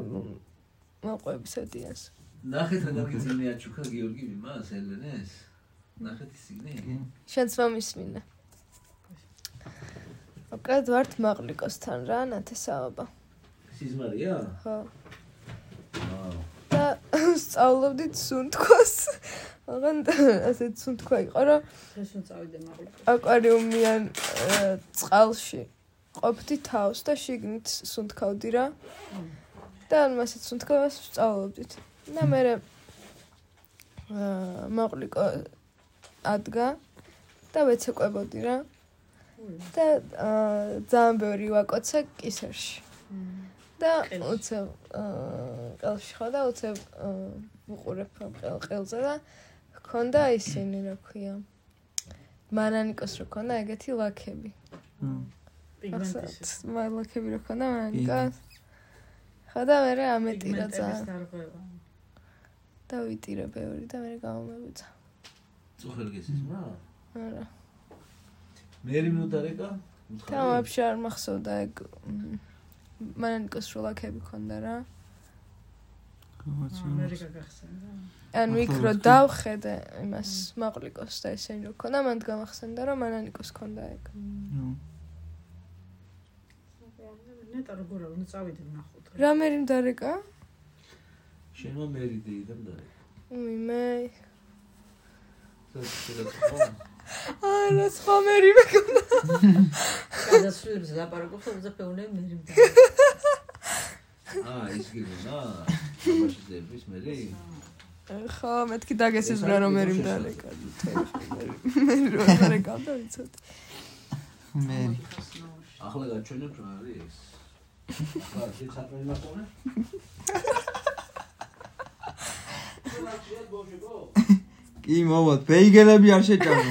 მოყვები სევდიანს. ნახეთ რა გაგიძინე აჩუქა გიორგი იმას ელენეს. ნახეთ ის იგნე შენც მომისმინე მოკლედ ვართ მაყლიკოსთან რა ნათესაობა. სიზმარია? ხო. აა და სწავლობდით სუნთქვას. მაგრამ ასე სუნთქვა იყო რომ ეს რომ წავიდე მაგალითად აკვარიუმიან წყალში ყოფდი თავს და შიგნით სუნთქავდი რა. და მასეთ სუნთქავს სწავლობდით. და მე აა მაყლიკო ადგა და ვეცეკვებოდი რა და ძალიან ბევრი ვაკოცა კისერში. და უცებ აა, ყელში ხო და უცებ ვუყურებ ყელ ყელზე და ჰქონდა ისინი რა ქვია. მანანიკოს რო ქონდა ეგეთი ლაქები. პიგმენტის მალაქები რო ქონდა მანანიკოს ხო და მე ამეტირა ძალიან. და ვიტირე ბევრი და მე გამომებუცა. წუხელგე სიზმრა არა მერი მინუტარეკა და ვაფშე არ მახსოვდა ეგ მ, მანანიკოს რო ლაქები ქონდა რა. ამერიკა გახსენდა ანუ იქ ახლა რო ვთქვი. დავხედე იმას მაყლიკოს და ესენი რო ქონდა მანდ გამახსენდა რომ მანანიკოს ქონდა ეგ. ნეტა როგორ არ უნდა წავიდე ნახოთ რა. მე იმდარეკა შენმა მერი დეიდამ და უი მე და არა სხვა მერი მეკონა. გადასვლებზე ლაპარაკობს უზაფეუნე მერიმდა აა ის გიგონა ზერბის მერი ხო მეთქი დაგესეს რა რომ მერი იმდარეკა მე რო იმდარეკა და ვიცოდი მე ახლა გაჩვენებ რა არის ახლა ეს საქმე ნახონე კი მოვად ბეიგელები არ შეჭამო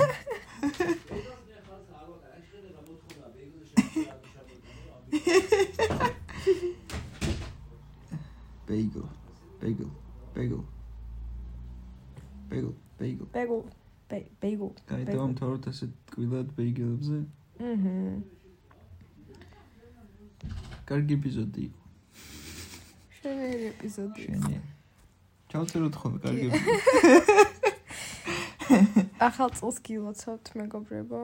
ბეიგელ ბეიგელ ბეიგელ ბეიგელ ბეიგელ ბეგუ ბეგუ გაიტავა მთავრად ასე ტკბილად ბეიგელებზე აჰა კარგი ეპიზოდი იყო შენერი ეპიზოდი შენი ჩავწეროთ ხოლმე კარგი ეპიზოდი ახალ წელს გილოცავთ მეგობრებო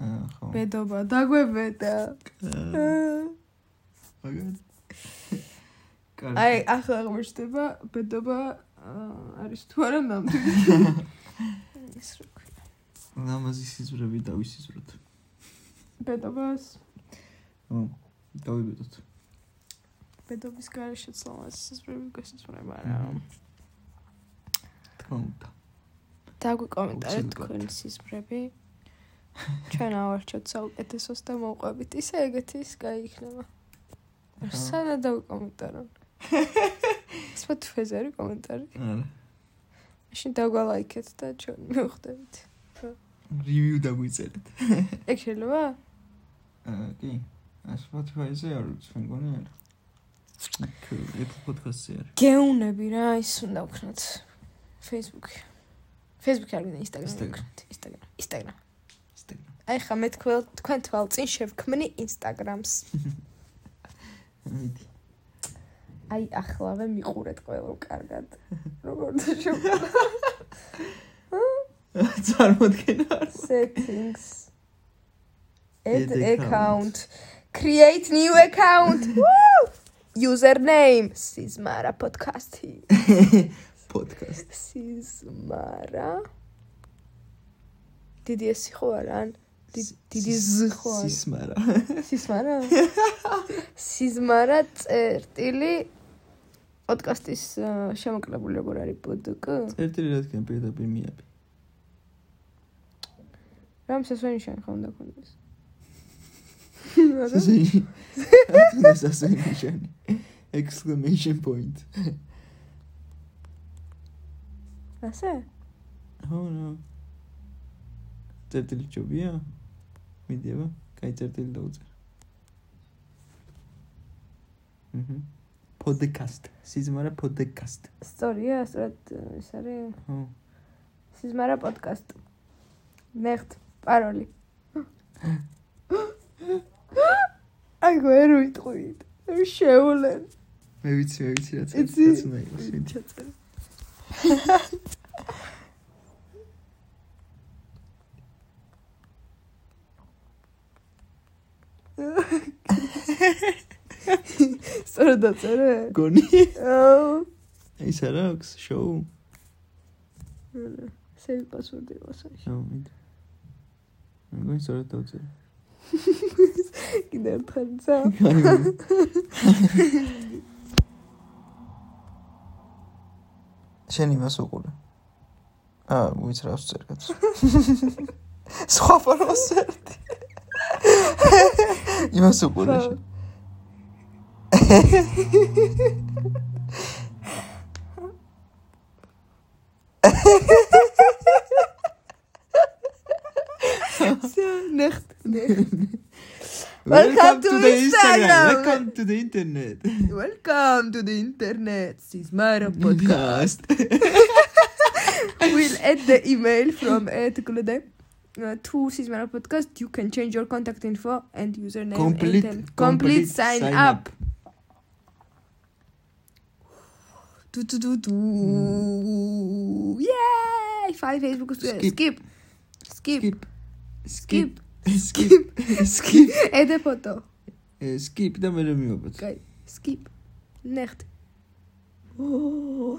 ხო. ბედობა დაგვებედა მაგარი აი ახლა აღმოჩნდება ბედობა არის თუ არა ნამდვილი? ის რო ქვია. ლამაზი სიზვრები დავისიზვროთ ბედობას. ო დავიბედოთ. ბედობის გარეშე ცლამას სისწრები გასწრება რა თქმა უნდა. დაგვიკომენტარეთ თქვენი სისწრები ჩვენ ავარჩევთ საუკეთესოს და მოვყვებით ისე ეგეთი ის კაი იქნება სადა დავიკომენტარონ Spotify-ზე არის კომენტარი. არა მაშინ დაგვალაიქეთ და ჩვენ მივხვდებით. რივიუ დაგვიწერეთ. ეგ შეიძლება აა კი. Spotify-ზე არ ვიცი მგონი არა Apple Podcast-ზე არის. გეუნები რა ის უნდა ვქნათ Facebook. Facebook არ ვინდა Instagram. Instagram. ვქნათ Instagram. Instagram აი ხა მე თქვენ თქვენ თვალ წინ შევქმნი Instagram-ს მიდი. აი ახლავე მიყურეთ ყველო კარგად. როგორ შევა წარმოდგენა არ settings. Add account. create new account. Username. Sizmara podcast. Podcast. Sizmara. დიდი არა ან დი- დიდი ზ ხო არა სისმარა? სიზმარა სიზმარა წერტილი პოდკასტის აა, შემოკლებული როგორ არის პოდკ? წერტილი რადგან პირდაპირ მიაბი. რამ სასვენიშანი ხომ დაქონდეს სასეინი ათუნა სასეინი exclamation point. ასე? oh no წერტილი ჯობია? მიდიება? კაი წერტილი დაუწერ. აჰა. პოდკასტ. სიზმარა პოდკასტ. სწორია, სწორად ეს არის. ხო. სიზმარა პოდკასტ. ნეხტ პაროლი. აი გვერ ვიტყვით. შეულენ. მე ვიცი, მე ვიცი რაც იცი? რაც უნდა იყოს. მიდი. ჩაწერე. სწორად დაწერე? გონი? აუ. ის არა აქვს შოუ? სეივ პასვორდი ვასაი. ხო, მიდი. მე გონი სწორად დაუწერ. კიდე ერთხელ ცა. შენ იმას უყურე. აა, ვიცი რა ვწერ კაც. სხვა ფორმას ვწერდი. იმას უყურე so, nicht, nicht. Welcome, Welcome to, to the Instagram. Instagram. Welcome to the internet. Welcome to the internet. This is my podcast. we'll add the email from eh, Etiklode uh, to Sismara podcast. You can change your contact info and username. Complete, and complete, complete sign, sign up. up. Du, du, du, du. Hum. Yeah! Five Facebook, porque skip. Skip. Skip. Skip. Skip. skip. É da foto. É, skip, dá-me a minha Ok. Skip. Necht. Oh.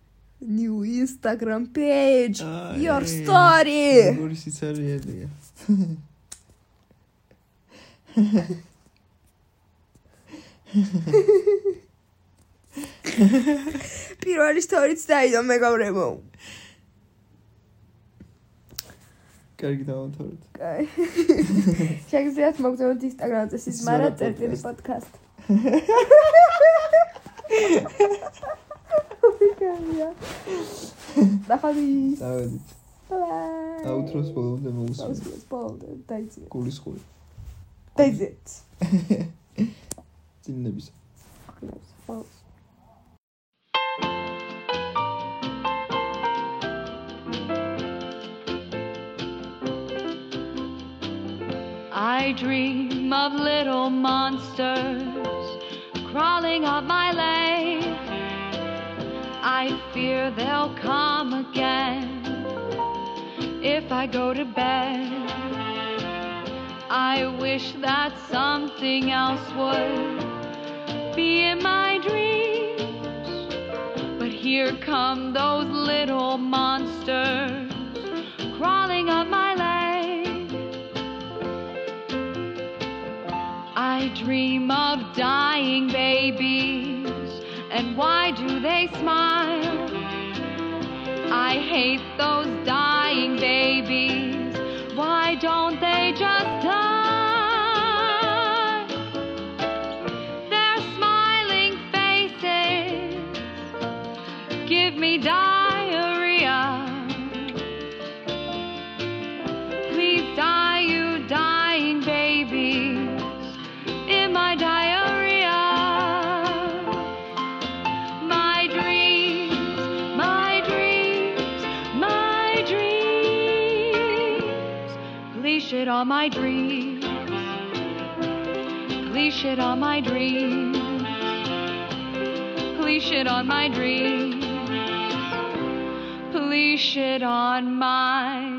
New Instagram page. Ah, Your é, story. Your story. პირველი სტორიც დაიდო მეგობრებო. კარგი დავამთავრეთ. კაი. შეგიძლიათ მოგწოდოთ Instagram-ზე სიზმარა სიზმარა წერტილი პოდკასტ. ოფიქალია. დახადის. დავედით. ბაი. აუთროს ბოლომდე მოусმინე. აუთროს ბოლომდე დაიწყე. გულის ხური. დაიწყე. წინების. False. I dream of little monsters crawling up my lane. I fear they'll come again if I go to bed. I wish that something else would be in my dreams. But here come those little monsters crawling up my lane. Dream of dying babies, and why do they smile? I hate those dying babies. Why don't they On my dreams. Please shit on my dreams. Please shit on my dreams. Please shit on my.